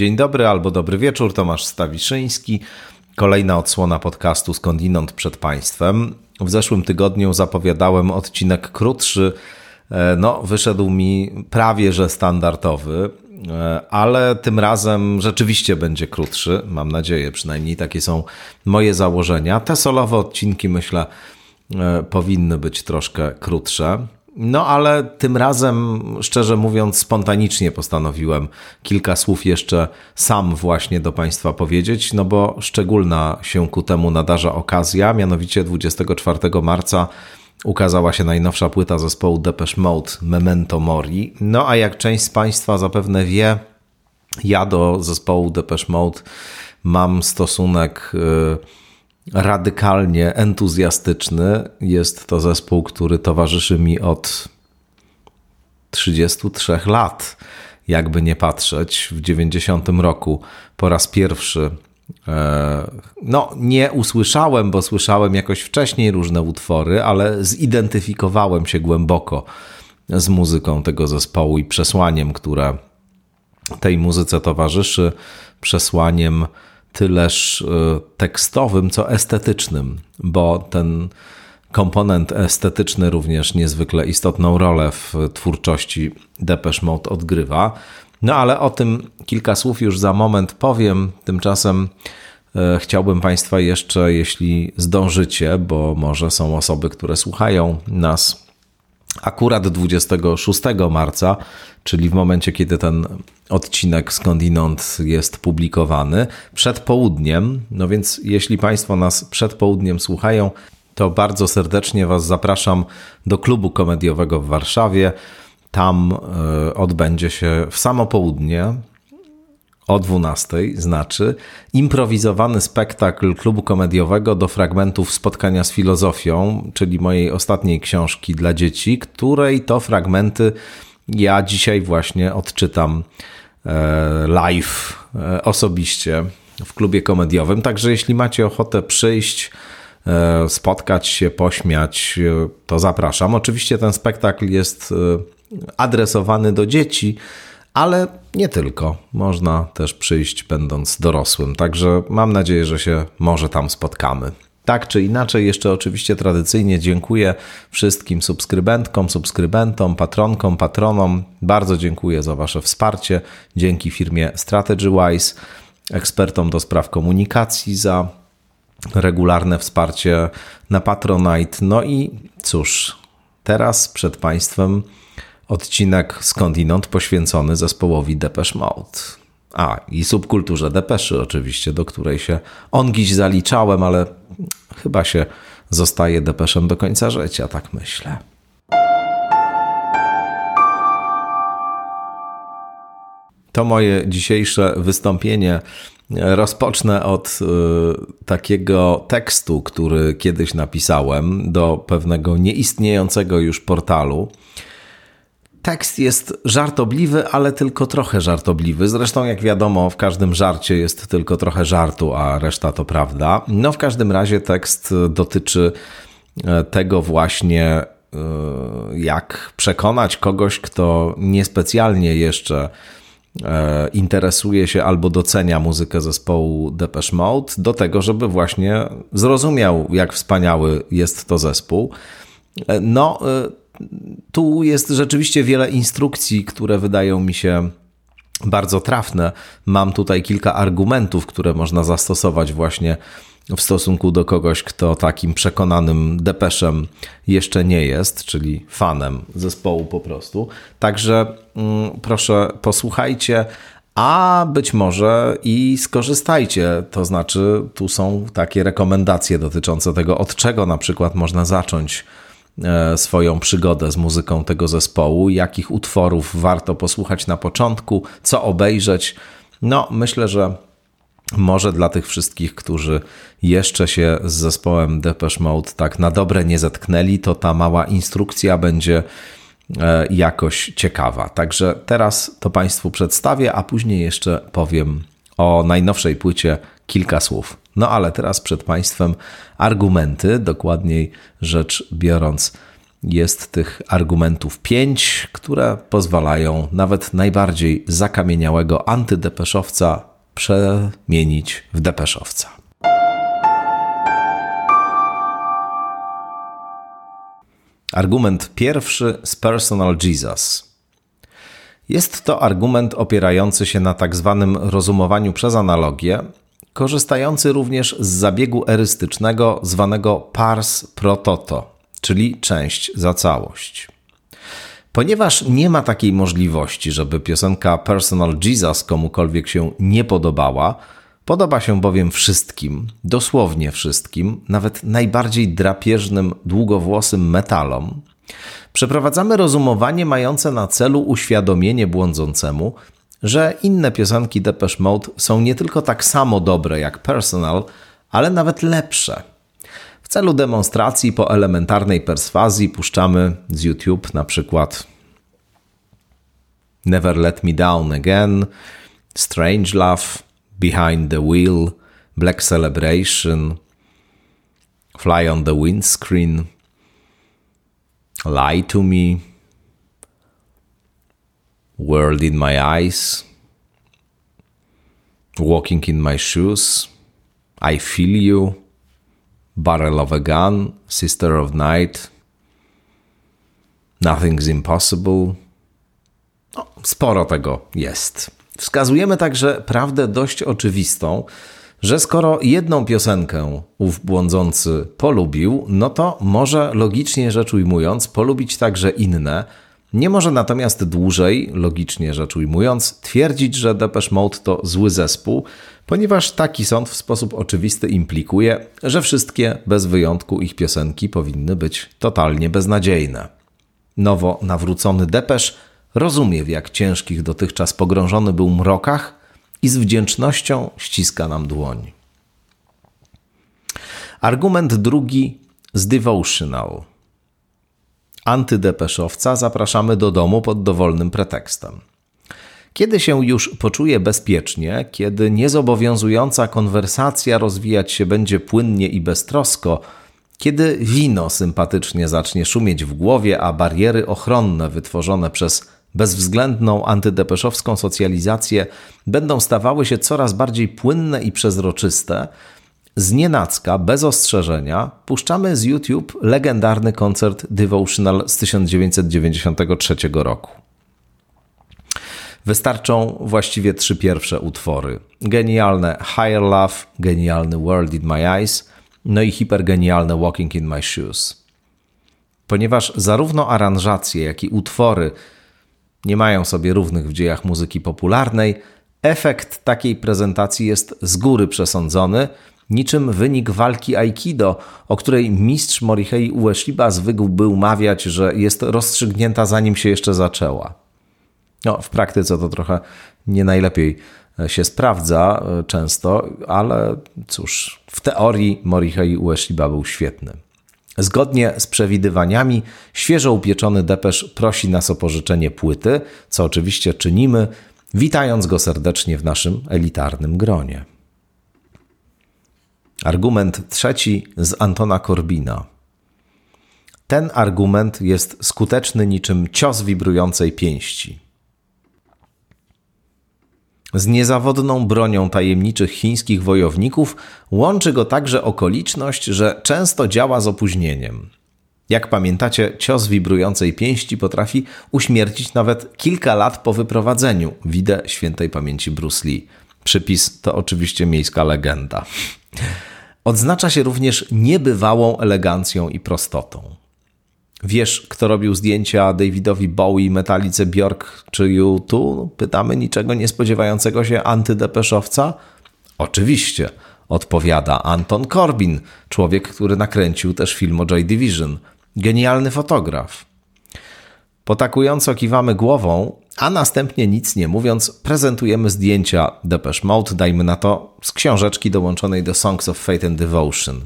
Dzień dobry albo dobry wieczór, Tomasz Stawiszyński. Kolejna odsłona podcastu Skądinąd przed Państwem. W zeszłym tygodniu zapowiadałem odcinek krótszy. E, no, wyszedł mi prawie że standardowy, e, ale tym razem rzeczywiście będzie krótszy. Mam nadzieję, przynajmniej takie są moje założenia. Te solowe odcinki, myślę, e, powinny być troszkę krótsze. No, ale tym razem, szczerze mówiąc, spontanicznie postanowiłem kilka słów jeszcze sam właśnie do Państwa powiedzieć, no bo szczególna się ku temu nadarza okazja, mianowicie 24 marca ukazała się najnowsza płyta zespołu Depeche Mode Memento Mori. No a jak część z Państwa zapewne wie, ja do zespołu Depeche Mode mam stosunek. Yy, radykalnie entuzjastyczny. Jest to zespół, który towarzyszy mi od 33 lat, jakby nie patrzeć. W 90 roku po raz pierwszy e, no, nie usłyszałem, bo słyszałem jakoś wcześniej różne utwory, ale zidentyfikowałem się głęboko z muzyką tego zespołu i przesłaniem, które tej muzyce towarzyszy, przesłaniem tyleż e, tekstowym, co estetycznym, bo ten komponent estetyczny również niezwykle istotną rolę w twórczości Depeche Mode odgrywa. No ale o tym kilka słów już za moment powiem. Tymczasem e, chciałbym Państwa jeszcze, jeśli zdążycie, bo może są osoby, które słuchają nas akurat 26 marca, czyli w momencie, kiedy ten odcinek skądinąd jest publikowany, przed południem. No więc, jeśli Państwo nas przed południem słuchają, to bardzo serdecznie Was zapraszam do klubu komediowego w Warszawie. Tam e, odbędzie się w samo południe, o 12, znaczy improwizowany spektakl klubu komediowego do fragmentów spotkania z filozofią, czyli mojej ostatniej książki dla dzieci, której to fragmenty ja dzisiaj właśnie odczytam e, live e, osobiście w klubie komediowym. Także jeśli macie ochotę przyjść, e, spotkać się, pośmiać, to zapraszam. Oczywiście ten spektakl jest adresowany do dzieci ale nie tylko. Można też przyjść będąc dorosłym. Także mam nadzieję, że się może tam spotkamy. Tak czy inaczej, jeszcze oczywiście tradycyjnie dziękuję wszystkim subskrybentkom, subskrybentom, patronkom, patronom. Bardzo dziękuję za Wasze wsparcie. Dzięki firmie StrategyWise, ekspertom do spraw komunikacji za regularne wsparcie na Patronite. No i cóż, teraz przed Państwem odcinek skądinąd poświęcony zespołowi Depeche Mode. A, i subkulturze Depeszy oczywiście, do której się ongiś zaliczałem, ale chyba się zostaje Depeszem do końca życia, tak myślę. To moje dzisiejsze wystąpienie rozpocznę od y, takiego tekstu, który kiedyś napisałem do pewnego nieistniejącego już portalu Tekst jest żartobliwy, ale tylko trochę żartobliwy. Zresztą, jak wiadomo, w każdym żarcie jest tylko trochę żartu, a reszta to prawda. No, w każdym razie tekst dotyczy e, tego właśnie, e, jak przekonać kogoś, kto niespecjalnie jeszcze e, interesuje się albo docenia muzykę zespołu Depeche Mode, do tego, żeby właśnie zrozumiał, jak wspaniały jest to zespół. No, tu jest rzeczywiście wiele instrukcji, które wydają mi się bardzo trafne. Mam tutaj kilka argumentów, które można zastosować właśnie w stosunku do kogoś, kto takim przekonanym depeszem jeszcze nie jest, czyli fanem zespołu po prostu. Także mm, proszę, posłuchajcie, a być może i skorzystajcie. To znaczy, tu są takie rekomendacje dotyczące tego, od czego na przykład można zacząć swoją przygodę z muzyką tego zespołu, jakich utworów warto posłuchać na początku, co obejrzeć. No, myślę, że może dla tych wszystkich, którzy jeszcze się z zespołem Depeche Mode tak na dobre nie zetknęli, to ta mała instrukcja będzie e, jakoś ciekawa. Także teraz to Państwu przedstawię, a później jeszcze powiem o najnowszej płycie kilka słów. No ale teraz przed Państwem argumenty, dokładniej rzecz biorąc, jest tych argumentów pięć, które pozwalają nawet najbardziej zakamieniałego antydepeszowca przemienić w depeszowca. Argument pierwszy z Personal Jesus. Jest to argument opierający się na tak zwanym rozumowaniu przez analogię, korzystający również z zabiegu erystycznego zwanego pars pro toto, czyli część za całość. Ponieważ nie ma takiej możliwości, żeby piosenka Personal Jesus komukolwiek się nie podobała, podoba się bowiem wszystkim, dosłownie wszystkim, nawet najbardziej drapieżnym, długowłosym metalom, przeprowadzamy rozumowanie mające na celu uświadomienie błądzącemu, że inne piosenki Depeche Mode są nie tylko tak samo dobre jak Personal, ale nawet lepsze. W celu demonstracji po elementarnej perswazji puszczamy z YouTube na przykład Never Let Me Down Again, Strange Love, Behind the Wheel, Black Celebration, Fly on the Windscreen, Lie to Me, World in My Eyes, Walking in My Shoes, I Feel You, Barrel of a Gun, Sister of Night, Nothing's Impossible. No, sporo tego jest. Wskazujemy także prawdę dość oczywistą, że skoro jedną piosenkę ów błądzący polubił, no to może logicznie rzecz ujmując polubić także inne, nie może natomiast dłużej, logicznie rzecz ujmując, twierdzić, że Depeche Mode to zły zespół, ponieważ taki sąd w sposób oczywisty implikuje, że wszystkie bez wyjątku ich piosenki powinny być totalnie beznadziejne. Nowo nawrócony Depeche rozumie w jak ciężkich dotychczas pogrążony był mrokach i z wdzięcznością ściska nam dłoń. Argument drugi z Devotional – antydepeszowca zapraszamy do domu pod dowolnym pretekstem. Kiedy się już poczuje bezpiecznie, kiedy niezobowiązująca konwersacja rozwijać się będzie płynnie i beztrosko, kiedy wino sympatycznie zacznie szumieć w głowie, a bariery ochronne wytworzone przez bezwzględną antydepeszowską socjalizację będą stawały się coraz bardziej płynne i przezroczyste, z nienacka, bez ostrzeżenia, puszczamy z YouTube legendarny koncert Devotional z 1993 roku. Wystarczą właściwie trzy pierwsze utwory. Genialne Higher Love, genialny World in My Eyes, no i hipergenialne Walking in My Shoes. Ponieważ zarówno aranżacje, jak i utwory nie mają sobie równych w dziejach muzyki popularnej, efekt takiej prezentacji jest z góry przesądzony – niczym wynik walki Aikido, o której mistrz Morihei Ueshiba zwykł był mawiać, że jest rozstrzygnięta zanim się jeszcze zaczęła. No, w praktyce to trochę nie najlepiej e, się sprawdza e, często, ale cóż, w teorii Morihei Ueshiba był świetny. Zgodnie z przewidywaniami, świeżo upieczony depesz prosi nas o pożyczenie płyty, co oczywiście czynimy, witając go serdecznie w naszym elitarnym gronie. Argument trzeci z Antona Korbina. Ten argument jest skuteczny niczym cios wibrującej pięści. Z niezawodną bronią tajemniczych chińskich wojowników łączy go także okoliczność, że często działa z opóźnieniem. Jak pamiętacie, cios wibrującej pięści potrafi uśmiercić nawet kilka lat po wyprowadzeniu. Widzę świętej pamięci Bruce Lee. Przypis to oczywiście miejska legenda. Odznacza się również niebywałą elegancją i prostotą. Wiesz, kto robił zdjęcia Davidowi Bowie, Metalice Bjork czy U2? Pytamy niczego niespodziewającego się antydepeszowca? Oczywiście, odpowiada Anton Corbin, człowiek, który nakręcił też film o Joy Division. Genialny fotograf. Potakująco kiwamy głową, a następnie nic nie mówiąc, prezentujemy zdjęcia Depeche Mode, dajmy na to, z książeczki dołączonej do Songs of Fate and Devotion.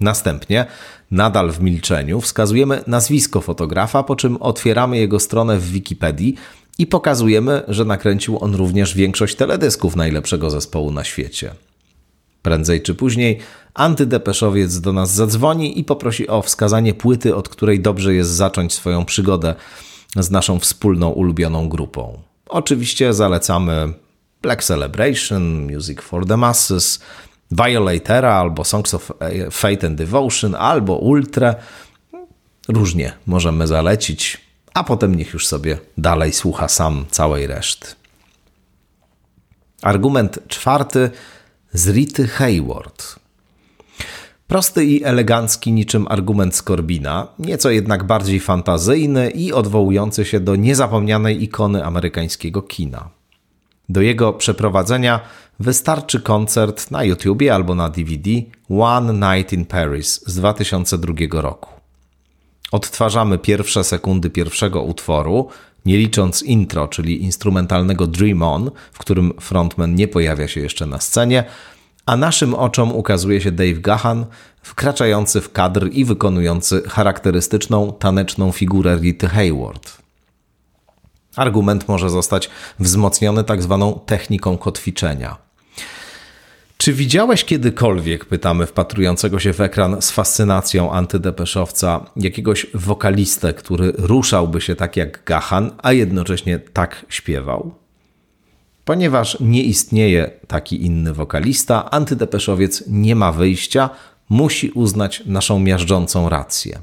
Następnie, nadal w milczeniu, wskazujemy nazwisko fotografa, po czym otwieramy jego stronę w Wikipedii i pokazujemy, że nakręcił on również większość teledysków najlepszego zespołu na świecie. Prędzej czy później antydepeszowiec do nas zadzwoni i poprosi o wskazanie płyty, od której dobrze jest zacząć swoją przygodę z naszą wspólną ulubioną grupą. Oczywiście zalecamy Black Celebration, Music for the Masses, Violatera albo Songs of Fate and Devotion albo Ultra. Różnie możemy zalecić, a potem niech już sobie dalej słucha sam całej reszty. Argument czwarty z Rity Hayward. Prosty i elegancki niczym argument Skorbina, nieco jednak bardziej fantazyjny i odwołujący się do niezapomnianej ikony amerykańskiego kina. Do jego przeprowadzenia wystarczy koncert na YouTubie albo na DVD One Night in Paris z 2002 roku. Odtwarzamy pierwsze sekundy pierwszego utworu, nie licząc intro, czyli instrumentalnego Dream On, w którym frontman nie pojawia się jeszcze na scenie, a naszym oczom ukazuje się Dave Gahan, wkraczający w kadr i wykonujący charakterystyczną taneczną figurę Rity Hayward. Argument może zostać wzmocniony tak zwaną techniką kotwiczenia. Czy widziałeś kiedykolwiek, pytamy wpatrującego się w ekran z fascynacją antydepeszowca, jakiegoś wokalistę, który ruszałby się tak jak Gahan, a jednocześnie tak śpiewał? Ponieważ nie istnieje taki inny wokalista, antydepeszowiec nie ma wyjścia, musi uznać naszą miażdżącą rację.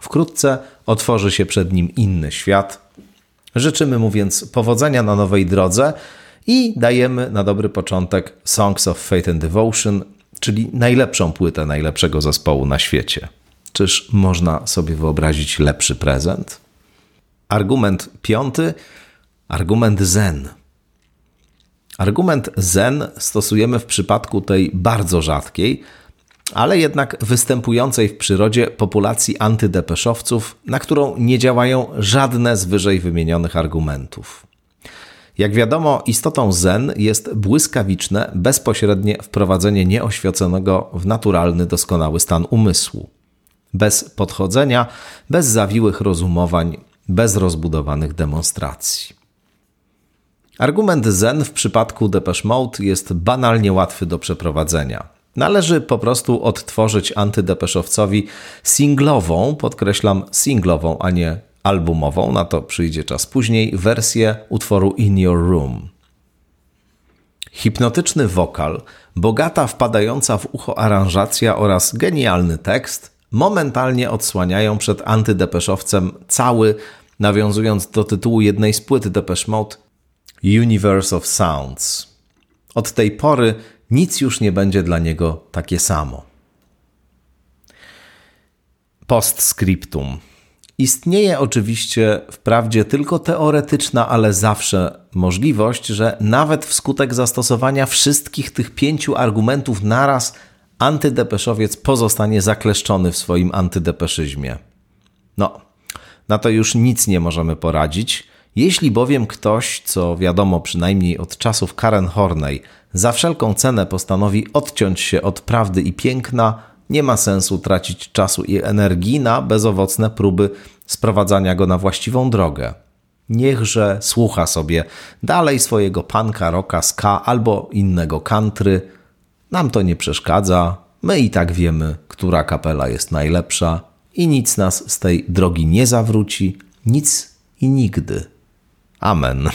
Wkrótce otworzy się przed nim inny świat. Życzymy mu więc powodzenia na nowej drodze i dajemy na dobry początek Songs of Fate and Devotion, czyli najlepszą płytę najlepszego zespołu na świecie. Czyż można sobie wyobrazić lepszy prezent? Argument piąty, argument Zen. Argument Zen stosujemy w przypadku tej bardzo rzadkiej, ale jednak występującej w przyrodzie populacji antydepeszowców, na którą nie działają żadne z wyżej wymienionych argumentów. Jak wiadomo, istotą zen jest błyskawiczne, bezpośrednie wprowadzenie nieoświeconego w naturalny, doskonały stan umysłu. Bez podchodzenia, bez zawiłych rozumowań, bez rozbudowanych demonstracji. Argument zen w przypadku Depeche Mode jest banalnie łatwy do przeprowadzenia. Należy po prostu odtworzyć antydepeszowcowi singlową, podkreślam singlową, a nie albumową, na to przyjdzie czas później, wersję utworu In Your Room. Hipnotyczny wokal, bogata wpadająca w ucho aranżacja oraz genialny tekst momentalnie odsłaniają przed antydepeszowcem cały, nawiązując do tytułu jednej z płyt Depeche Mode, Universe of Sounds. Od tej pory nic już nie będzie dla niego takie samo. Postscriptum. Istnieje oczywiście wprawdzie tylko teoretyczna, ale zawsze możliwość, że nawet wskutek zastosowania wszystkich tych pięciu argumentów naraz antydepeszowiec pozostanie zakleszczony w swoim antydepeszyzmie. No, na to już nic nie możemy poradzić. Jeśli bowiem ktoś, co wiadomo przynajmniej od czasów Karen Horney, za wszelką cenę postanowi odciąć się od prawdy i piękna, nie ma sensu tracić czasu i energii na bezowocne próby sprowadzania go na właściwą drogę. Niechże słucha sobie dalej swojego panka, rocka, ska albo innego country. Nam to nie przeszkadza. My i tak wiemy, która kapela jest najlepsza i nic nas z tej drogi nie zawróci, nic i nigdy. Amen.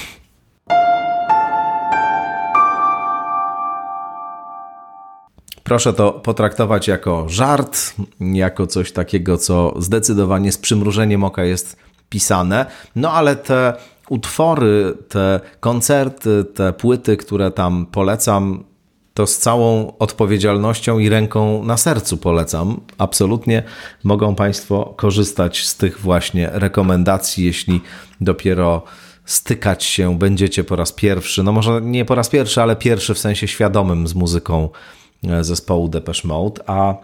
Proszę to potraktować jako żart, jako coś takiego, co zdecydowanie z przymrużeniem oka jest pisane. No ale te utwory, te koncerty, te płyty, które tam polecam, to z całą odpowiedzialnością i ręką na sercu polecam. Absolutnie mogą Państwo korzystać z tych właśnie rekomendacji, jeśli dopiero stykać się będziecie po raz pierwszy. No może nie po raz pierwszy, ale pierwszy w sensie świadomym z muzyką E, zespołu Depeche Mode, a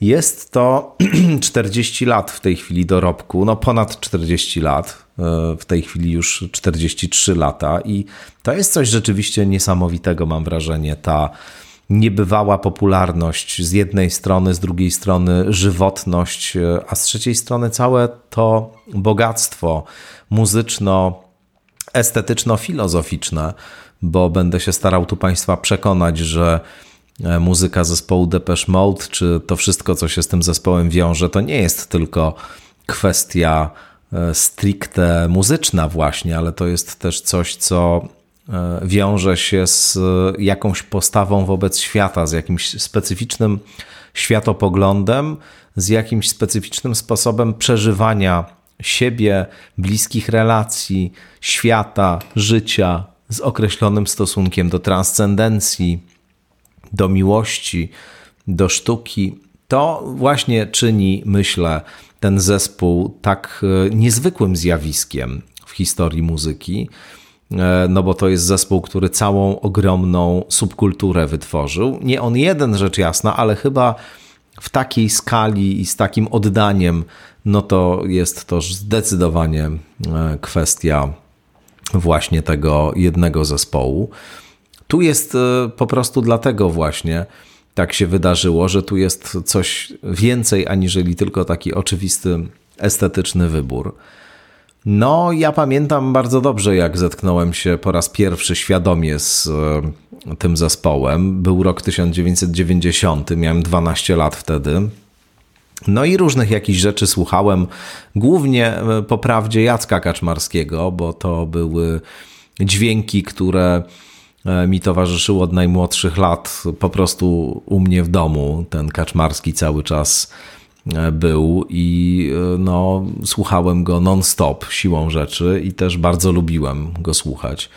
jest to 40 lat w tej chwili dorobku, no ponad 40 lat, e, w tej chwili już 43 lata. I to jest coś rzeczywiście niesamowitego, mam wrażenie, ta niebywała popularność z jednej strony, z drugiej strony żywotność, e, a z trzeciej strony całe to bogactwo muzyczno, estetyczno-filozoficzne, bo będę się starał tu Państwa przekonać, że e, muzyka zespołu Depeche Mode, czy to wszystko, co się z tym zespołem wiąże, to nie jest tylko kwestia e, stricte muzyczna właśnie, ale to jest też coś, co e, wiąże się z jakąś postawą wobec świata, z jakimś specyficznym światopoglądem, z jakimś specyficznym sposobem przeżywania siebie, bliskich relacji, świata, życia, z określonym stosunkiem do transcendencji, do miłości, do sztuki. To właśnie czyni, myślę, ten zespół tak e, niezwykłym zjawiskiem w historii muzyki, e, no bo to jest zespół, który całą ogromną subkulturę wytworzył. Nie on jeden, rzecz jasna, ale chyba w takiej skali i z takim oddaniem, no to jest to zdecydowanie e, kwestia właśnie tego jednego zespołu. Tu jest e, po prostu dlatego właśnie tak się wydarzyło, że tu jest coś więcej aniżeli tylko taki oczywisty estetyczny wybór. No, ja pamiętam bardzo dobrze, jak zetknąłem się po raz pierwszy świadomie z e, tym zespołem. Był rok 1990, miałem 12 lat wtedy. No i różnych jakichś rzeczy słuchałem, głównie e, po prawdzie Jacka Kaczmarskiego, bo to były dźwięki, które e, mi towarzyszyły od najmłodszych lat, po prostu u mnie w domu. Ten Kaczmarski cały czas e, był i no, słuchałem go non-stop siłą rzeczy i też bardzo lubiłem go słuchać.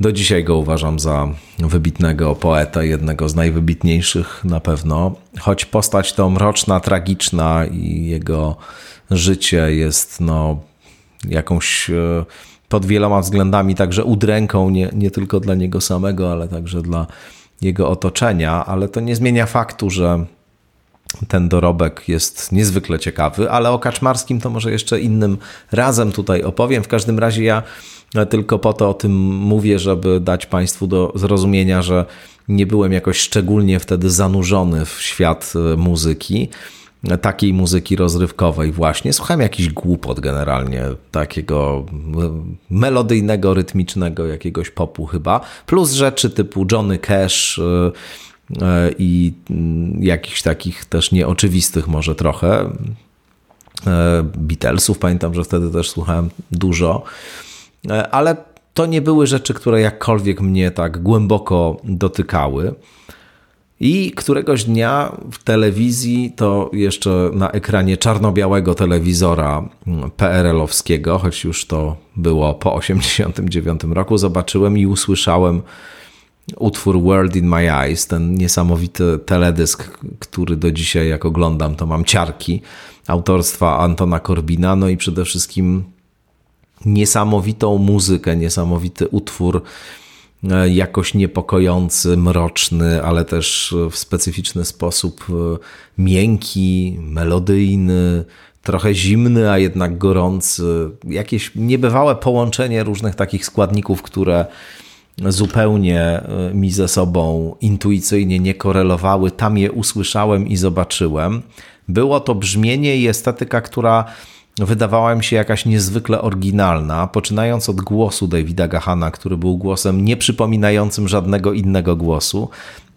Do dzisiaj go uważam za wybitnego poeta, jednego z najwybitniejszych na pewno. Choć postać to mroczna, tragiczna i jego życie jest no, jakąś e, pod wieloma względami także udręką, nie, nie tylko dla niego samego, ale także dla jego otoczenia, ale to nie zmienia faktu, że ten dorobek jest niezwykle ciekawy, ale o Kaczmarskim to może jeszcze innym razem tutaj opowiem. W każdym razie ja tylko po to o tym mówię, żeby dać Państwu do zrozumienia, że nie byłem jakoś szczególnie wtedy zanurzony w świat e, muzyki, takiej muzyki rozrywkowej właśnie. Słuchałem jakiś głupot generalnie, takiego e, melodyjnego, rytmicznego jakiegoś popu chyba, plus rzeczy typu Johnny Cash e, i mm, jakichś takich też nieoczywistych może trochę. Beatlesów pamiętam, że wtedy też słuchałem dużo. E, ale to nie były rzeczy, które jakkolwiek mnie tak głęboko dotykały. I któregoś dnia w telewizji, to jeszcze na ekranie czarno-białego telewizora mm, PRL-owskiego, choć już to było po 1989 roku, zobaczyłem i usłyszałem utwór World in My Eyes, ten niesamowity teledysk, który do dzisiaj jak oglądam, to mam ciarki autorstwa Antona Korbina, no i przede wszystkim niesamowitą muzykę, niesamowity utwór, e, jakoś niepokojący, mroczny, ale też w specyficzny sposób e, miękki, melodyjny, trochę zimny, a jednak gorący. Jakieś niebywałe połączenie różnych takich składników, które zupełnie e, mi ze sobą intuicyjnie nie korelowały. Tam je usłyszałem i zobaczyłem. Było to brzmienie i estetyka, która wydawała mi się jakaś niezwykle oryginalna, poczynając od głosu Davida Gahana, który był głosem nieprzypominającym żadnego innego głosu.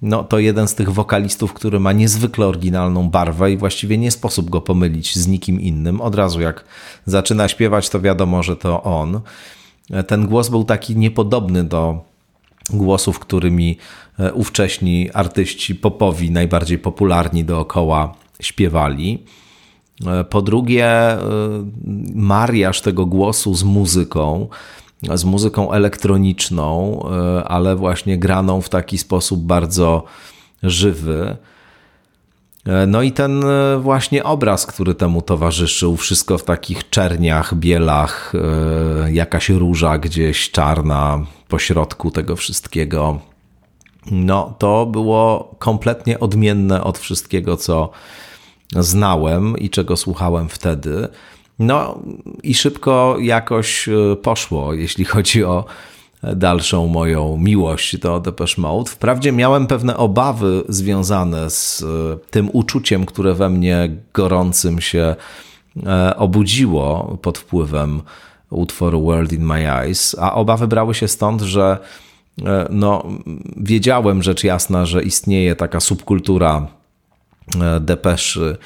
No, to jeden z tych wokalistów, który ma niezwykle oryginalną barwę i właściwie nie sposób go pomylić z nikim innym. Od razu jak zaczyna śpiewać, to wiadomo, że to on. Ten głos był taki niepodobny do głosów, którymi e, ówcześni artyści popowi, najbardziej popularni dookoła, śpiewali. E, po drugie, e, mariaż tego głosu z muzyką, z muzyką elektroniczną, ale właśnie graną w taki sposób bardzo żywy. No i ten właśnie obraz, który temu towarzyszył, wszystko w takich czerniach, bielach, jakaś róża gdzieś czarna po środku tego wszystkiego. No, to było kompletnie odmienne od wszystkiego, co znałem i czego słuchałem wtedy. No i szybko jakoś e, poszło, jeśli chodzi o dalszą moją miłość do Depeche Mode. Wprawdzie miałem pewne obawy związane z e, tym uczuciem, które we mnie gorącym się e, obudziło pod wpływem utworu World in My Eyes, a obawy brały się stąd, że no, wiedziałem rzecz jasna, że istnieje taka subkultura depeszy.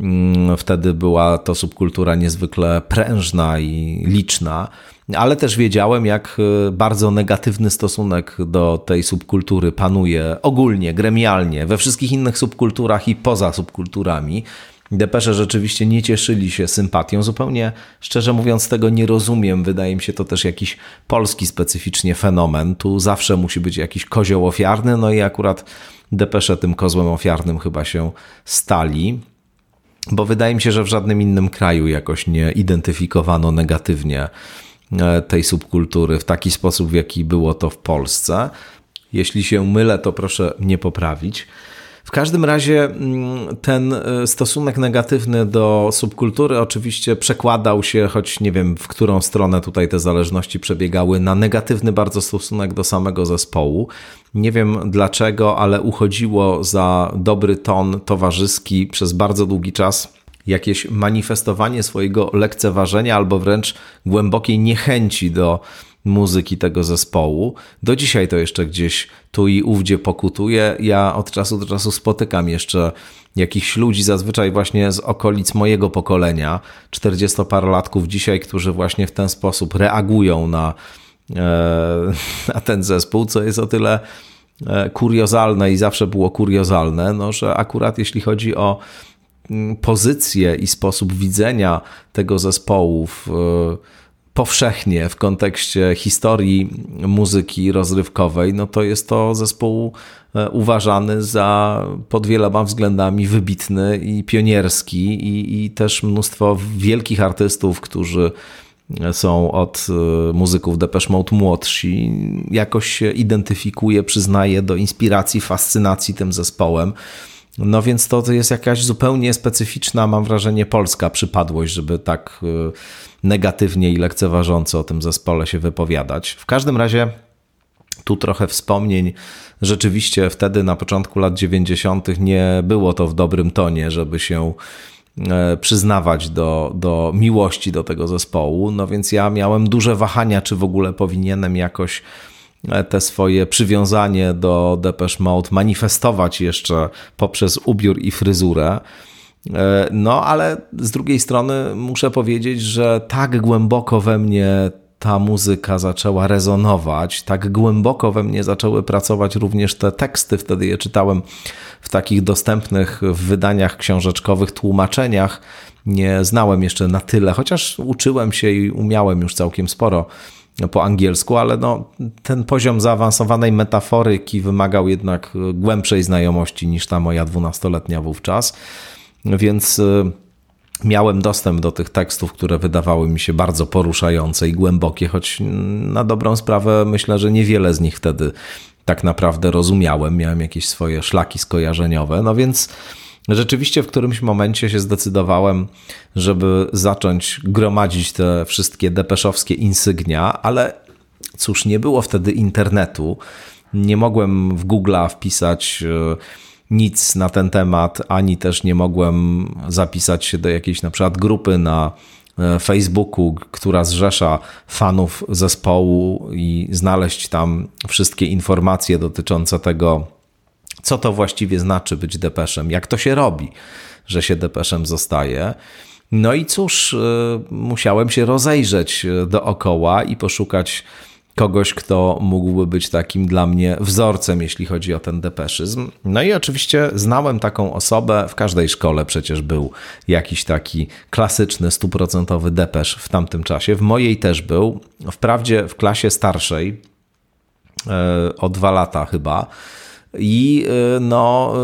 Mm, wtedy była to subkultura niezwykle prężna i liczna ale też wiedziałem, jak e, bardzo negatywny stosunek do tej subkultury panuje ogólnie, gremialnie, we wszystkich innych subkulturach i poza subkulturami. Depesze rzeczywiście nie cieszyli się sympatią. Zupełnie szczerze mówiąc, tego nie rozumiem. Wydaje mi się to też jakiś polski specyficznie fenomen. Tu zawsze musi być jakiś kozioł ofiarny, no i akurat depesze tym kozłem ofiarnym chyba się stali. Bo wydaje mi się, że w żadnym innym kraju jakoś nie identyfikowano negatywnie E, tej subkultury w taki sposób, w jaki było to w Polsce. Jeśli się mylę, to proszę mnie poprawić. W każdym razie mm, ten e, stosunek negatywny do subkultury oczywiście przekładał się, choć nie wiem w którą stronę tutaj te zależności przebiegały, na negatywny bardzo stosunek do samego zespołu. Nie wiem dlaczego, ale uchodziło za dobry ton towarzyski przez bardzo długi czas jakieś manifestowanie swojego lekceważenia albo wręcz głębokiej niechęci do muzyki tego zespołu. Do dzisiaj to jeszcze gdzieś tu i ówdzie pokutuje. Ja od czasu do czasu spotykam jeszcze jakichś ludzi, zazwyczaj właśnie z okolic mojego pokolenia, 40-parolatków dzisiaj, którzy właśnie w ten sposób reagują na, e, na ten zespół, co jest o tyle e, kuriozalne i zawsze było kuriozalne, no, że akurat jeśli chodzi o Mm, pozycję i sposób widzenia tego zespołu w, powszechnie w kontekście historii muzyki rozrywkowej, no to jest to zespół e, uważany za pod wieloma względami wybitny i pionierski i, i też mnóstwo wielkich artystów, którzy są od e, muzyków Depeche Mode młodsi, jakoś się identyfikuje, przyznaje do inspiracji, fascynacji tym zespołem. No więc to jest jakaś zupełnie specyficzna, mam wrażenie, polska przypadłość, żeby tak y, negatywnie i lekceważąco o tym zespole się wypowiadać. W każdym razie tu trochę wspomnień. Rzeczywiście wtedy na początku lat 90. nie było to w dobrym tonie, żeby się e, przyznawać do, do miłości do tego zespołu. No więc ja miałem duże wahania, czy w ogóle powinienem jakoś te swoje przywiązanie do Depeche Mode manifestować jeszcze poprzez ubiór i fryzurę. E, no, ale z drugiej strony muszę powiedzieć, że tak głęboko we mnie ta muzyka zaczęła rezonować, tak głęboko we mnie zaczęły pracować również te teksty. Wtedy je czytałem w takich dostępnych w wydaniach książeczkowych tłumaczeniach. Nie znałem jeszcze na tyle, chociaż uczyłem się i umiałem już całkiem sporo po angielsku, ale no, ten poziom zaawansowanej metaforyki wymagał jednak głębszej znajomości niż ta moja dwunastoletnia wówczas, więc y, miałem dostęp do tych tekstów, które wydawały mi się bardzo poruszające i głębokie, choć na dobrą sprawę myślę, że niewiele z nich wtedy tak naprawdę rozumiałem. Miałem jakieś swoje szlaki skojarzeniowe, no więc Rzeczywiście w którymś momencie się zdecydowałem, żeby zacząć gromadzić te wszystkie depeszowskie insygnia, ale cóż, nie było wtedy internetu. Nie mogłem w Google'a wpisać e, nic na ten temat, ani też nie mogłem zapisać się do jakiejś na przykład grupy na e, Facebooku, która zrzesza fanów zespołu i znaleźć tam wszystkie informacje dotyczące tego, co to właściwie znaczy być depeszem, jak to się robi, że się depeszem zostaje. No i cóż, y, musiałem się rozejrzeć y, dookoła i poszukać kogoś, kto mógłby być takim dla mnie wzorcem, jeśli chodzi o ten depeszyzm. No i oczywiście znałem taką osobę, w każdej szkole przecież był jakiś taki klasyczny, stuprocentowy depesz w tamtym czasie. W mojej też był, wprawdzie w klasie starszej, y, o dwa lata chyba, i y, no,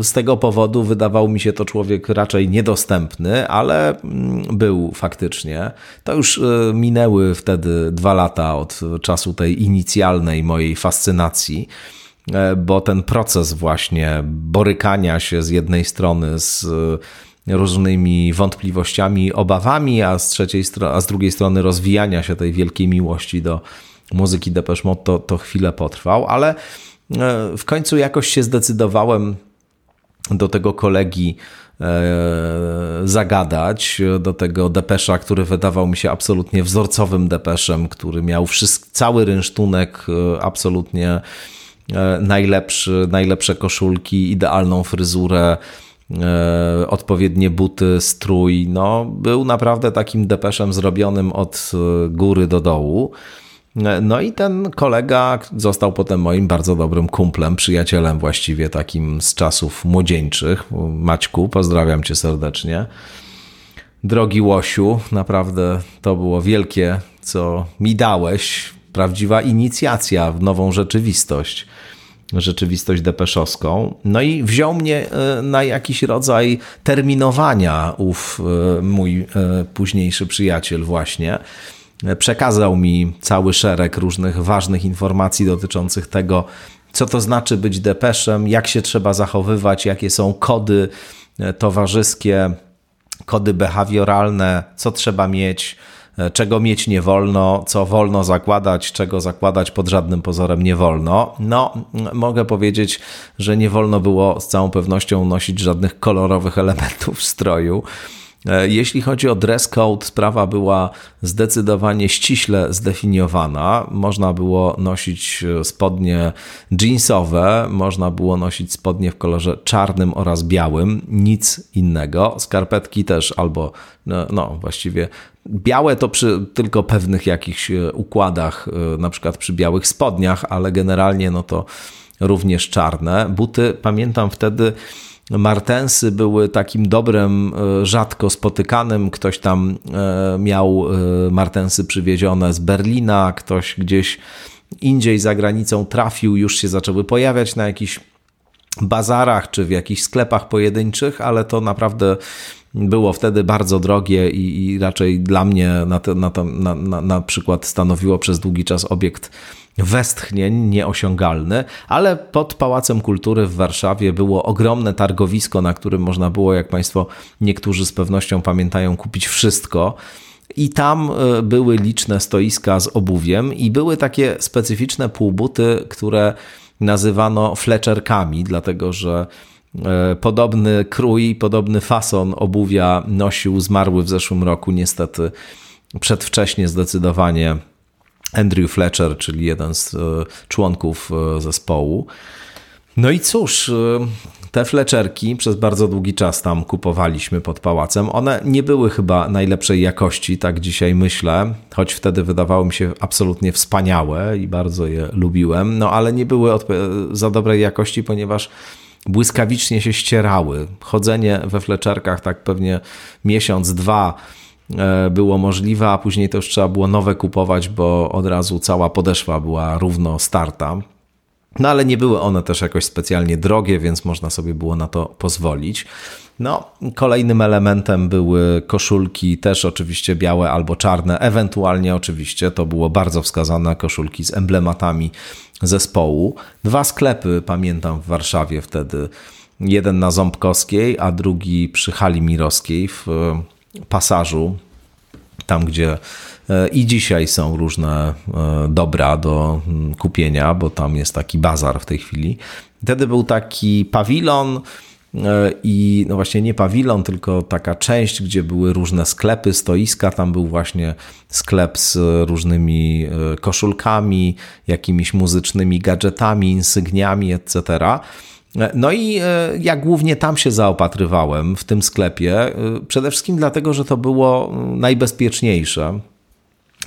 y, z tego powodu wydawał mi się to człowiek raczej niedostępny, ale mm, był faktycznie. To już y, minęły wtedy dwa lata od czasu tej inicjalnej mojej fascynacji, e, bo ten proces właśnie borykania się z jednej strony z różnymi wątpliwościami, obawami, a z, trzeciej, a z drugiej strony rozwijania się tej wielkiej miłości do muzyki Depeche Mode, to, to chwilę potrwał, ale w końcu jakoś się zdecydowałem do tego kolegi e, zagadać, do tego depesza, który wydawał mi się absolutnie wzorcowym depeszem, który miał wszystko, cały rynsztunek e, absolutnie najlepszy, najlepsze koszulki, idealną fryzurę, odpowiednie buty, strój. No, był naprawdę takim depeszem zrobionym od góry do dołu. No i ten kolega został potem moim bardzo dobrym kumplem, przyjacielem właściwie takim z czasów młodzieńczych. Maćku, pozdrawiam cię serdecznie. Drogi Łosiu, naprawdę to było wielkie, co mi dałeś. Prawdziwa inicjacja w nową rzeczywistość rzeczywistość depeszowską. No i wziął mnie e, na jakiś rodzaj terminowania ów e, mój e, późniejszy przyjaciel właśnie przekazał mi cały szereg różnych ważnych informacji dotyczących tego, co to znaczy być depeszem, jak się trzeba zachowywać, jakie są kody e, towarzyskie, kody behawioralne, co trzeba mieć, e, czego mieć nie wolno, co wolno zakładać, czego zakładać pod żadnym pozorem nie wolno. No, mogę powiedzieć, że nie wolno było z całą pewnością nosić żadnych kolorowych elementów stroju. E, jeśli chodzi o dress code, sprawa była zdecydowanie ściśle zdefiniowana. Można było nosić e, spodnie jeansowe, można było nosić spodnie w kolorze czarnym oraz białym, nic innego. Skarpetki też albo, no, no właściwie białe to przy tylko pewnych jakichś e, układach, na przykład przy białych spodniach, ale generalnie no to również czarne. Buty pamiętam wtedy Martensy były takim dobrem e, rzadko spotykanym. Ktoś tam e, miał e, martensy przywiezione z Berlina, ktoś gdzieś indziej za granicą trafił, już się zaczęły pojawiać na jakichś bazarach czy w jakichś sklepach pojedynczych, ale to naprawdę było wtedy bardzo drogie i, i raczej dla mnie na, te, na, na, na, na przykład stanowiło przez długi czas obiekt westchnień nieosiągalny, ale pod Pałacem Kultury w Warszawie było ogromne targowisko, na którym można było, jak Państwo niektórzy z pewnością pamiętają, kupić wszystko. I tam e, były liczne stoiska z obuwiem, i były takie specyficzne półbuty, które nazywano fleczerkami, dlatego że e, podobny krój, podobny fason obuwia nosił zmarły w zeszłym roku, niestety przedwcześnie zdecydowanie Andrew Fletcher, czyli jeden z e, członków e, zespołu. No i cóż, e, te fleczerki przez bardzo długi czas tam kupowaliśmy pod pałacem. One nie były chyba najlepszej jakości, tak dzisiaj myślę, choć wtedy wydawały mi się absolutnie wspaniałe i bardzo je lubiłem, no ale nie były za dobrej jakości, ponieważ błyskawicznie się ścierały. Chodzenie we fleczerkach tak pewnie miesiąc, dwa było możliwe, a później to już trzeba było nowe kupować, bo od razu cała podeszwa była równo starta. No ale nie były one też jakoś specjalnie drogie, więc można sobie było na to pozwolić. No, kolejnym elementem były koszulki, też oczywiście białe albo czarne, ewentualnie oczywiście to było bardzo wskazane koszulki z emblematami zespołu. Dwa sklepy pamiętam w Warszawie wtedy. Jeden na Ząbkowskiej, a drugi przy Hali Mirowskiej w pasażu, tam gdzie e, i dzisiaj są różne e, dobra do mm, kupienia, bo tam jest taki bazar w tej chwili. Wtedy był taki pawilon e, i no właśnie nie pawilon, tylko taka część, gdzie były różne sklepy, stoiska. Tam był właśnie sklep z różnymi koszulkami, jakimiś muzycznymi gadżetami, insygniami, etc. No i e, ja głównie tam się zaopatrywałem w tym sklepie, e, przede wszystkim dlatego, że to było najbezpieczniejsze.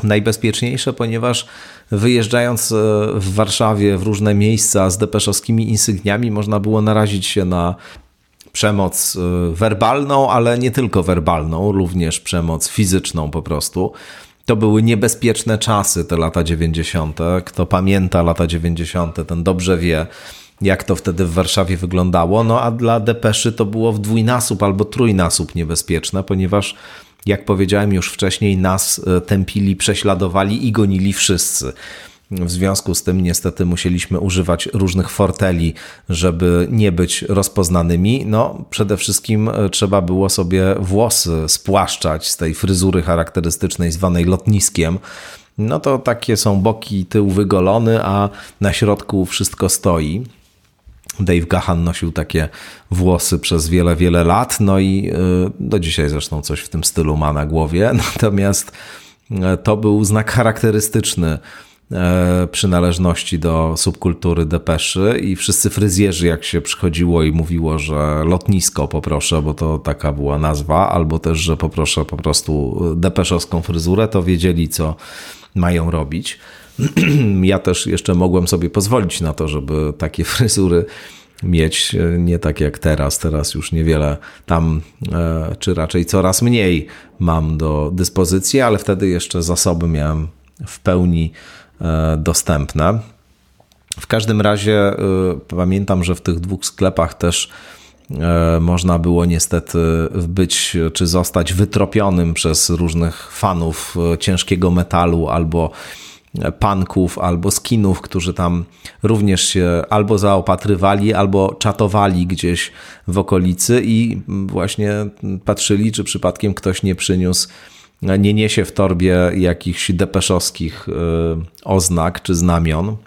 Najbezpieczniejsze, ponieważ wyjeżdżając e, w Warszawie w różne miejsca z depeszowskimi insygniami, można było narazić się na przemoc werbalną, ale nie tylko werbalną, również przemoc fizyczną po prostu. To były niebezpieczne czasy, te lata 90. Kto pamięta lata 90., ten dobrze wie, jak to wtedy w Warszawie wyglądało. No a dla depeszy to było w dwójnasób albo trójnasób niebezpieczne, ponieważ jak powiedziałem już wcześniej, nas e, tępili, prześladowali i gonili wszyscy. W związku z tym niestety musieliśmy używać różnych forteli, żeby nie być rozpoznanymi. No, przede wszystkim e, trzeba było sobie włosy spłaszczać z tej fryzury charakterystycznej zwanej lotniskiem. No to takie są boki, tył wygolony, a na środku wszystko stoi. Dave Gahan nosił takie włosy przez wiele, wiele lat, no i do dzisiaj zresztą coś w tym stylu ma na głowie. Natomiast to był znak charakterystyczny E, przynależności do subkultury depeszy i wszyscy fryzjerzy jak się przychodziło i mówiło, że lotnisko poproszę, bo to taka była nazwa, albo też, że poproszę po prostu depeszowską fryzurę, to wiedzieli co mają robić. Ja też jeszcze mogłem sobie pozwolić na to, żeby takie fryzury mieć, nie tak jak teraz. Teraz już niewiele tam, e, czy raczej coraz mniej mam do dyspozycji, ale wtedy jeszcze zasoby miałem w pełni E, dostępne. W każdym razie e, pamiętam, że w tych dwóch sklepach też e, można było niestety być czy zostać wytropionym przez różnych fanów ciężkiego metalu albo punków albo skinów, którzy tam również się albo zaopatrywali, albo czatowali gdzieś w okolicy i właśnie patrzyli, czy przypadkiem ktoś nie przyniósł nie niesie w torbie jakichś depeszowskich y, oznak czy znamion.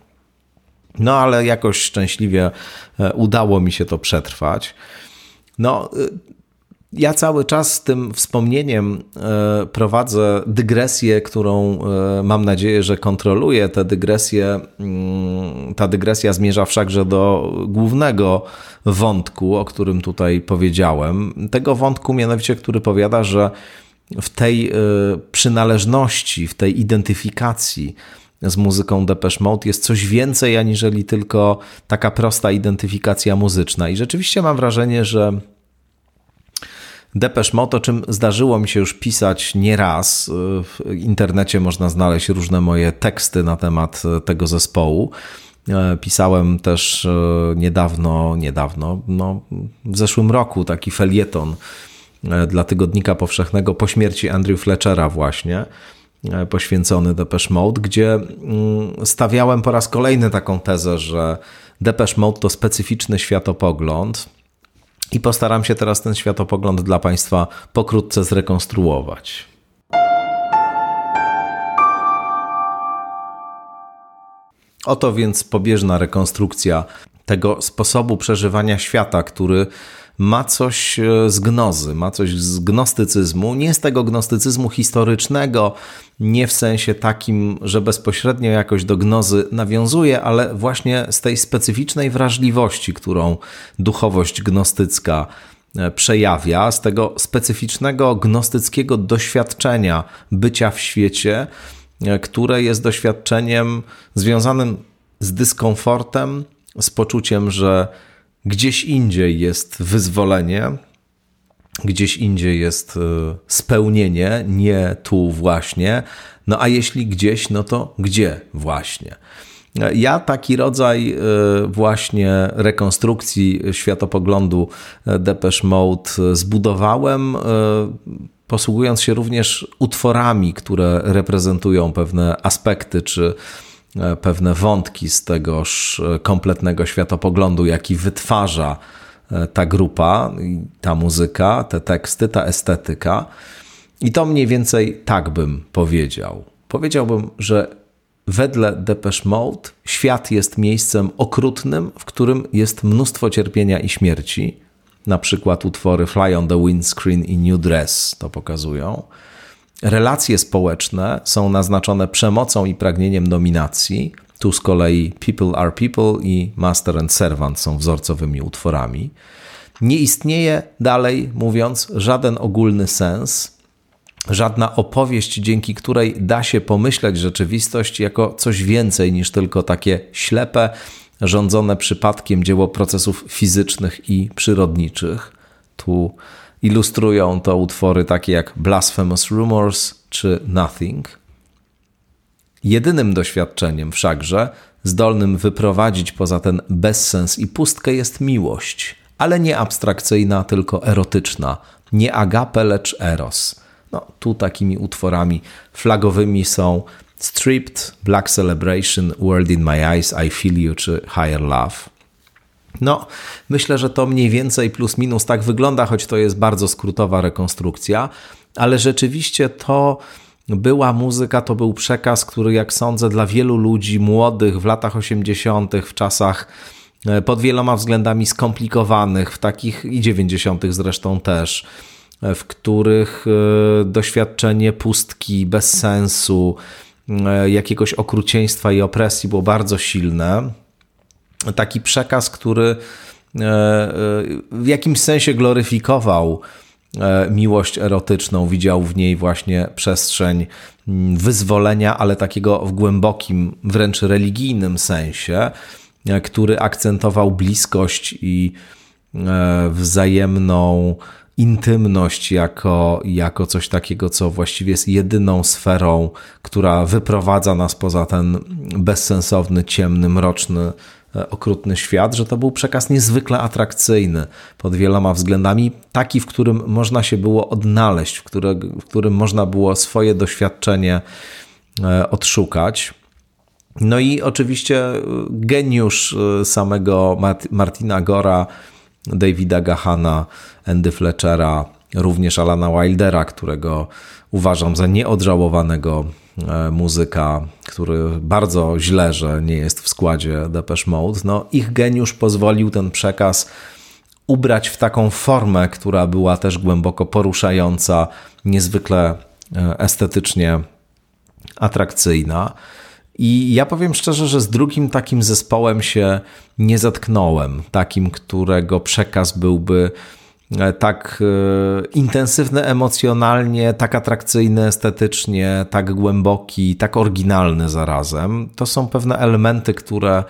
No ale jakoś szczęśliwie e, udało mi się to przetrwać. No, y, ja cały czas z tym wspomnieniem e, prowadzę dygresję, którą e, mam nadzieję, że kontroluję. Te dygresje, mm, ta dygresja zmierza wszakże do głównego wątku, o którym tutaj powiedziałem. Tego wątku mianowicie, który powiada, że w tej e, przynależności, w tej identyfikacji z muzyką Depeche Mode jest coś więcej, aniżeli tylko taka prosta identyfikacja muzyczna. I rzeczywiście mam wrażenie, że Depeche Mode, o czym zdarzyło mi się już pisać nieraz, e, w internecie można znaleźć różne moje teksty na temat e, tego zespołu. Pisałem też niedawno, niedawno, no, w zeszłym roku taki felieton E, dla Tygodnika Powszechnego po śmierci Andrew Fletchera właśnie, e, poświęcony Depeche Mode, gdzie mm, stawiałem po raz kolejny taką tezę, że Depeche Mode to specyficzny światopogląd i postaram się teraz ten światopogląd dla Państwa pokrótce zrekonstruować. Oto więc pobieżna rekonstrukcja tego sposobu przeżywania świata, który ma coś e, z gnozy, ma coś z gnostycyzmu, nie z tego gnostycyzmu historycznego, nie w sensie takim, że bezpośrednio jakoś do gnozy nawiązuje, ale właśnie z tej specyficznej wrażliwości, którą duchowość gnostycka e, przejawia, z tego specyficznego gnostyckiego doświadczenia bycia w świecie, e, które jest doświadczeniem związanym z dyskomfortem, z poczuciem, że Gdzieś indziej jest wyzwolenie, gdzieś indziej jest e, spełnienie, nie tu właśnie. No a jeśli gdzieś, no to gdzie właśnie? Ja taki rodzaj e, właśnie rekonstrukcji światopoglądu e, Depeche Mode zbudowałem, posługując się również utworami, które reprezentują pewne aspekty czy E, pewne wątki z tegoż e, kompletnego światopoglądu, jaki wytwarza e, ta grupa, ta muzyka, te teksty, ta estetyka. I to mniej więcej tak bym powiedział. Powiedziałbym, że wedle Depeche Mode świat jest miejscem okrutnym, w którym jest mnóstwo cierpienia i śmierci. Na przykład utwory Fly on the Windscreen i New Dress to pokazują. Relacje społeczne są naznaczone przemocą i pragnieniem dominacji. Tu z kolei People are People i Master and Servant są wzorcowymi utworami. Nie istnieje dalej, mówiąc, żaden ogólny sens, żadna opowieść, dzięki której da się pomyśleć rzeczywistość jako coś więcej niż tylko takie ślepe, rządzone przypadkiem dzieło procesów fizycznych i przyrodniczych. Tu Ilustrują to utwory takie jak Blasphemous Rumors czy Nothing. Jedynym doświadczeniem wszakże, zdolnym wyprowadzić poza ten bezsens i pustkę jest miłość, ale nie abstrakcyjna, tylko erotyczna. Nie agape, lecz eros. No, tu takimi utworami flagowymi są Stripped, Black Celebration, World in My Eyes, I Feel You czy Higher Love. No, myślę, że to mniej więcej plus minus tak wygląda, choć to jest bardzo skrótowa rekonstrukcja, ale rzeczywiście to była muzyka, to był przekaz, który, jak sądzę, dla wielu ludzi młodych w latach 80., w czasach pod wieloma względami skomplikowanych, w takich i 90. zresztą też, w których doświadczenie pustki, bez sensu, jakiegoś okrucieństwa i opresji było bardzo silne. Taki przekaz, który w jakimś sensie gloryfikował E, miłość erotyczną, widział w niej właśnie przestrzeń mm, wyzwolenia, ale takiego w głębokim, wręcz religijnym sensie, e, który akcentował bliskość i e, wzajemną intymność jako, jako coś takiego, co właściwie jest jedyną sferą, która wyprowadza nas poza ten bezsensowny, ciemny, mroczny E, okrutny świat, że to był przekaz niezwykle atrakcyjny pod wieloma względami, taki, w którym można się było odnaleźć, w, które, w którym można było swoje doświadczenie e, odszukać. No i oczywiście e, geniusz samego Martina Gora, Davida Gahana, Andy Fletchera, również Alana Wildera, którego uważam za nieodżałowanego E, muzyka, który bardzo źle, że nie jest w składzie Depeche Mode, no ich geniusz pozwolił ten przekaz ubrać w taką formę, która była też głęboko poruszająca, niezwykle e, estetycznie atrakcyjna. I ja powiem szczerze, że z drugim takim zespołem się nie zatknąłem, takim, którego przekaz byłby E, tak e, intensywny emocjonalnie, tak atrakcyjny estetycznie, tak głęboki, tak oryginalny zarazem. To są pewne elementy, które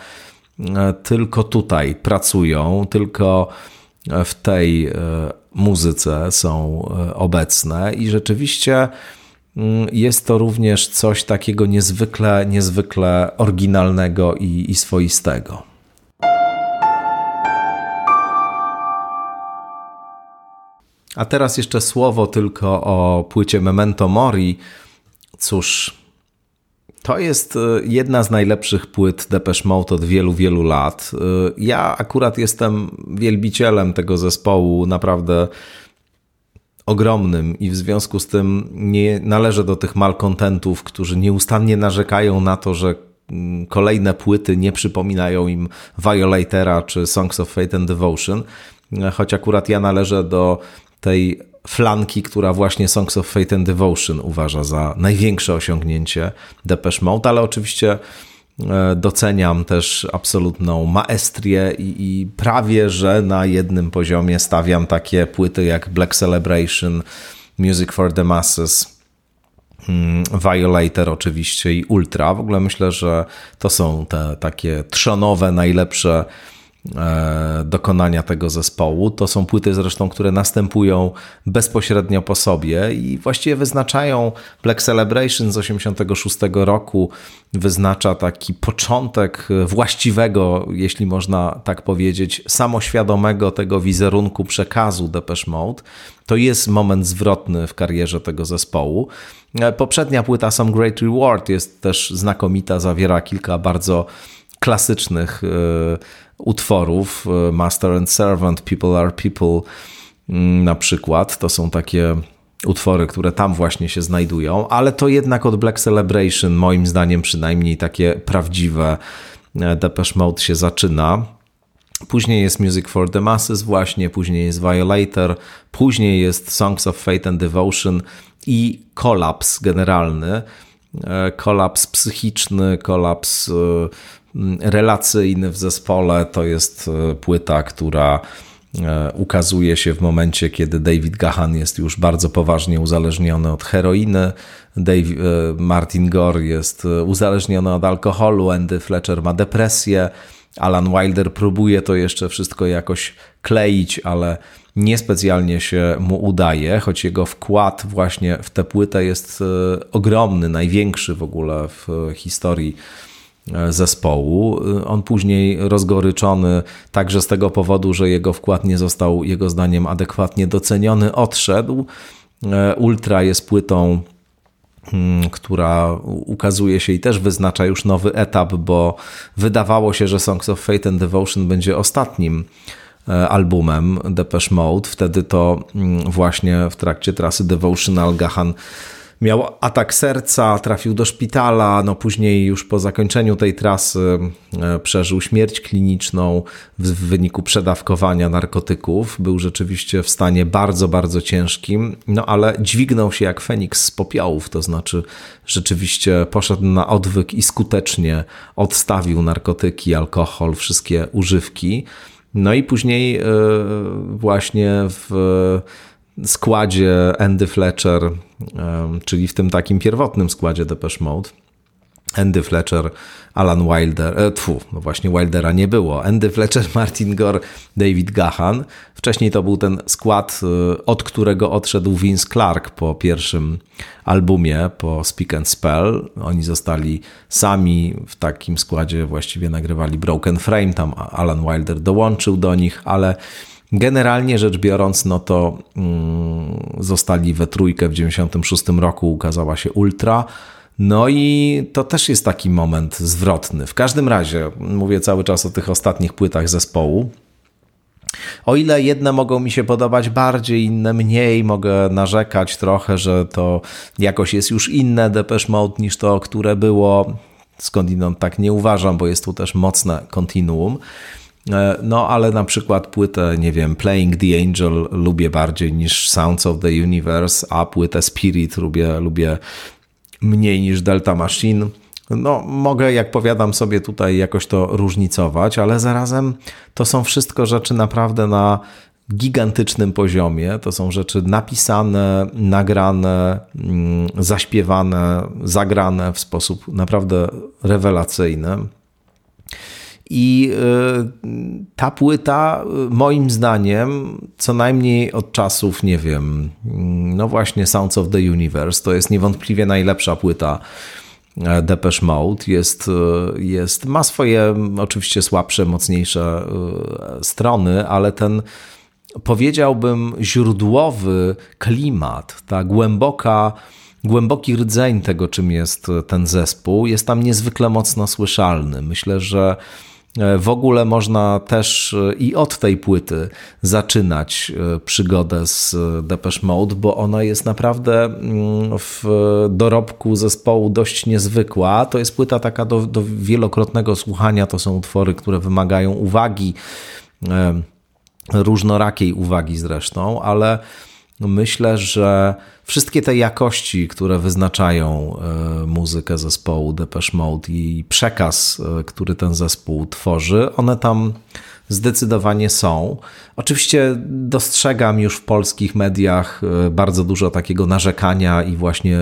e, tylko tutaj pracują, tylko w tej muzyce są obecne i rzeczywiście mm, jest to również coś takiego niezwykle, niezwykle oryginalnego i, i swoistego. A teraz jeszcze słowo tylko o płycie Memento Mori. Cóż, to jest e, jedna z najlepszych płyt Depeche Mode od wielu, wielu lat. E, ja akurat jestem wielbicielem tego zespołu, naprawdę ogromnym i w związku z tym nie należę do tych malkontentów, którzy nieustannie narzekają na to, że mm, kolejne płyty nie przypominają im Violatora czy Songs of Fate and Devotion, choć akurat ja należę do tej flanki, która właśnie Songs of Fate and Devotion uważa za największe osiągnięcie Depeche Mode, ale oczywiście e, doceniam też absolutną maestrię i, i, prawie, że na jednym poziomie stawiam takie płyty jak Black Celebration, Music for the Masses, mm, Violator oczywiście i Ultra. W ogóle myślę, że to są te takie trzonowe, najlepsze dokonania tego zespołu. To są płyty zresztą, które następują bezpośrednio po sobie i właściwie wyznaczają Black Celebration z 86 roku, wyznacza taki początek właściwego, jeśli można tak powiedzieć, samoświadomego tego wizerunku przekazu Depeche Mode. To jest moment zwrotny w karierze tego zespołu. E, poprzednia płyta Some Great Reward jest też znakomita, zawiera kilka bardzo klasycznych e, utworów, e, Master and Servant, People Are People mm, na przykład. To są takie utwory, które tam właśnie się znajdują, ale to jednak od Black Celebration, moim zdaniem przynajmniej takie prawdziwe e, Depeche Mode się zaczyna. Później jest Music for the Masses właśnie, później jest Violator, później jest Songs of Fate and Devotion i kolaps generalny, kolaps psychiczny, kolaps relacyjny w zespole. To jest e, płyta, która e, ukazuje się w momencie, kiedy David Gahan jest już bardzo poważnie uzależniony od heroiny. Dave, Martin Gore jest e, uzależniony od alkoholu, Andy Fletcher ma depresję. Alan Wilder próbuje to jeszcze wszystko jakoś kleić, ale niespecjalnie się mu udaje, choć jego wkład właśnie w tę płytę jest ogromny, największy w ogóle w historii E, zespołu. On później rozgoryczony także z tego powodu, że jego wkład nie został jego zdaniem adekwatnie doceniony, odszedł. E, Ultra jest płytą, mm, która ukazuje się i też wyznacza już nowy etap, bo wydawało się, że Songs of Fate and Devotion będzie ostatnim e, albumem Depeche Mode. Wtedy to mm, właśnie w trakcie trasy Devotional Gahan miał atak serca, trafił do szpitala, no później już po zakończeniu tej trasy e, przeżył śmierć kliniczną w wyniku przedawkowania narkotyków. Był rzeczywiście w stanie bardzo, bardzo ciężkim, no ale dźwignął się jak Feniks z popiołów, to znaczy rzeczywiście poszedł na odwyk i skutecznie odstawił narkotyki, alkohol, wszystkie używki. No i później e, właśnie w składzie Andy Fletcher, czyli w tym takim pierwotnym składzie Depeche Mode, Andy Fletcher, Alan Wilder, e, tfu, no właśnie Wildera nie było. Andy Fletcher, Martin Gore, David Gahan. Wcześniej to był ten skład, e, od którego odszedł Vince Clark po pierwszym albumie, po Speak and Spell. Oni zostali sami w takim składzie, właściwie nagrywali Broken Frame, tam Alan Wilder dołączył do nich, ale Generalnie rzecz biorąc, no to mm, zostali we trójkę w 96 roku, ukazała się Ultra. No i to też jest taki moment zwrotny. W każdym razie, mówię cały czas o tych ostatnich płytach zespołu. O ile jedne mogą mi się podobać bardziej, inne mniej, mogę narzekać trochę, że to jakoś jest już inne Depeche Mode niż to, które było. Skądinąd tak nie uważam, bo jest tu też mocne kontinuum. E, no, ale na przykład płytę, nie wiem, Playing the Angel lubię bardziej niż Sounds of the Universe, a płytę Spirit lubię, lubię mniej niż Delta Machine. No, mogę, jak powiadam sobie tutaj, jakoś to różnicować, ale zarazem to są wszystko rzeczy naprawdę na gigantycznym poziomie. To są rzeczy napisane, nagrane, mm, zaśpiewane, zagrane w sposób naprawdę rewelacyjny. I y, ta płyta, y, moim zdaniem, co najmniej od czasów, nie wiem, mm, no właśnie Sounds of the Universe, to jest niewątpliwie najlepsza płyta e, Depeche Mode. Jest, y, jest, ma swoje oczywiście słabsze, mocniejsze strony, ale ten powiedziałbym źródłowy klimat, ta głęboka głęboki rdzeń tego, czym jest ten zespół, jest tam niezwykle mocno słyszalny. Myślę, że w ogóle można też e, i od tej płyty zaczynać e, przygodę z Depeche Mode, bo ona jest naprawdę mm, w dorobku zespołu dość niezwykła. To jest płyta taka do, do wielokrotnego słuchania, to są utwory, które wymagają uwagi, różnorakiej uwagi zresztą, ale myślę, że wszystkie te jakości, które wyznaczają e, muzykę zespołu Depeche Mode i przekaz, e, który ten zespół tworzy, one tam zdecydowanie są. Oczywiście dostrzegam już w polskich mediach e, bardzo dużo takiego narzekania i właśnie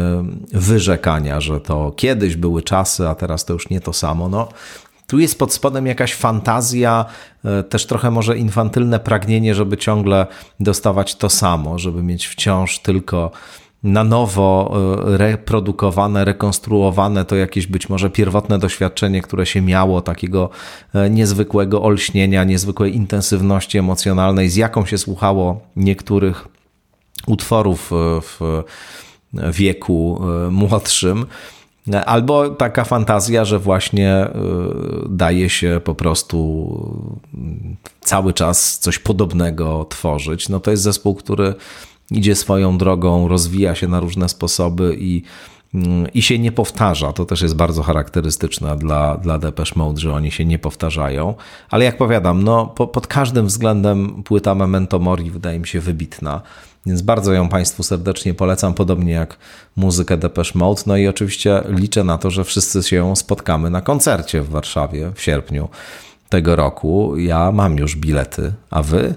wyrzekania, że to kiedyś były czasy, a teraz to już nie to samo. No, tu jest pod spodem jakaś fantazja, e, też trochę może infantylne pragnienie, żeby ciągle dostawać to samo, żeby mieć wciąż tylko na nowo e, reprodukowane, rekonstruowane to jakieś być może pierwotne doświadczenie, które się miało, takiego e, niezwykłego olśnienia, niezwykłej intensywności emocjonalnej, z jaką się słuchało niektórych utworów w wieku młodszym. Albo taka fantazja, że właśnie y, daje się po prostu cały czas coś podobnego tworzyć. No to jest zespół, który idzie swoją drogą, rozwija się na różne sposoby i, mm, i się nie powtarza. To też jest bardzo charakterystyczne dla, dla Depeche Mode, że oni się nie powtarzają. Ale jak powiadam, no, po, pod każdym względem płyta Memento Mori wydaje mi się wybitna. Więc bardzo ją Państwu serdecznie polecam, podobnie jak muzykę Depeche Mode. No i oczywiście liczę na to, że wszyscy się spotkamy na koncercie w Warszawie w sierpniu tego roku. Ja mam już bilety, a Wy?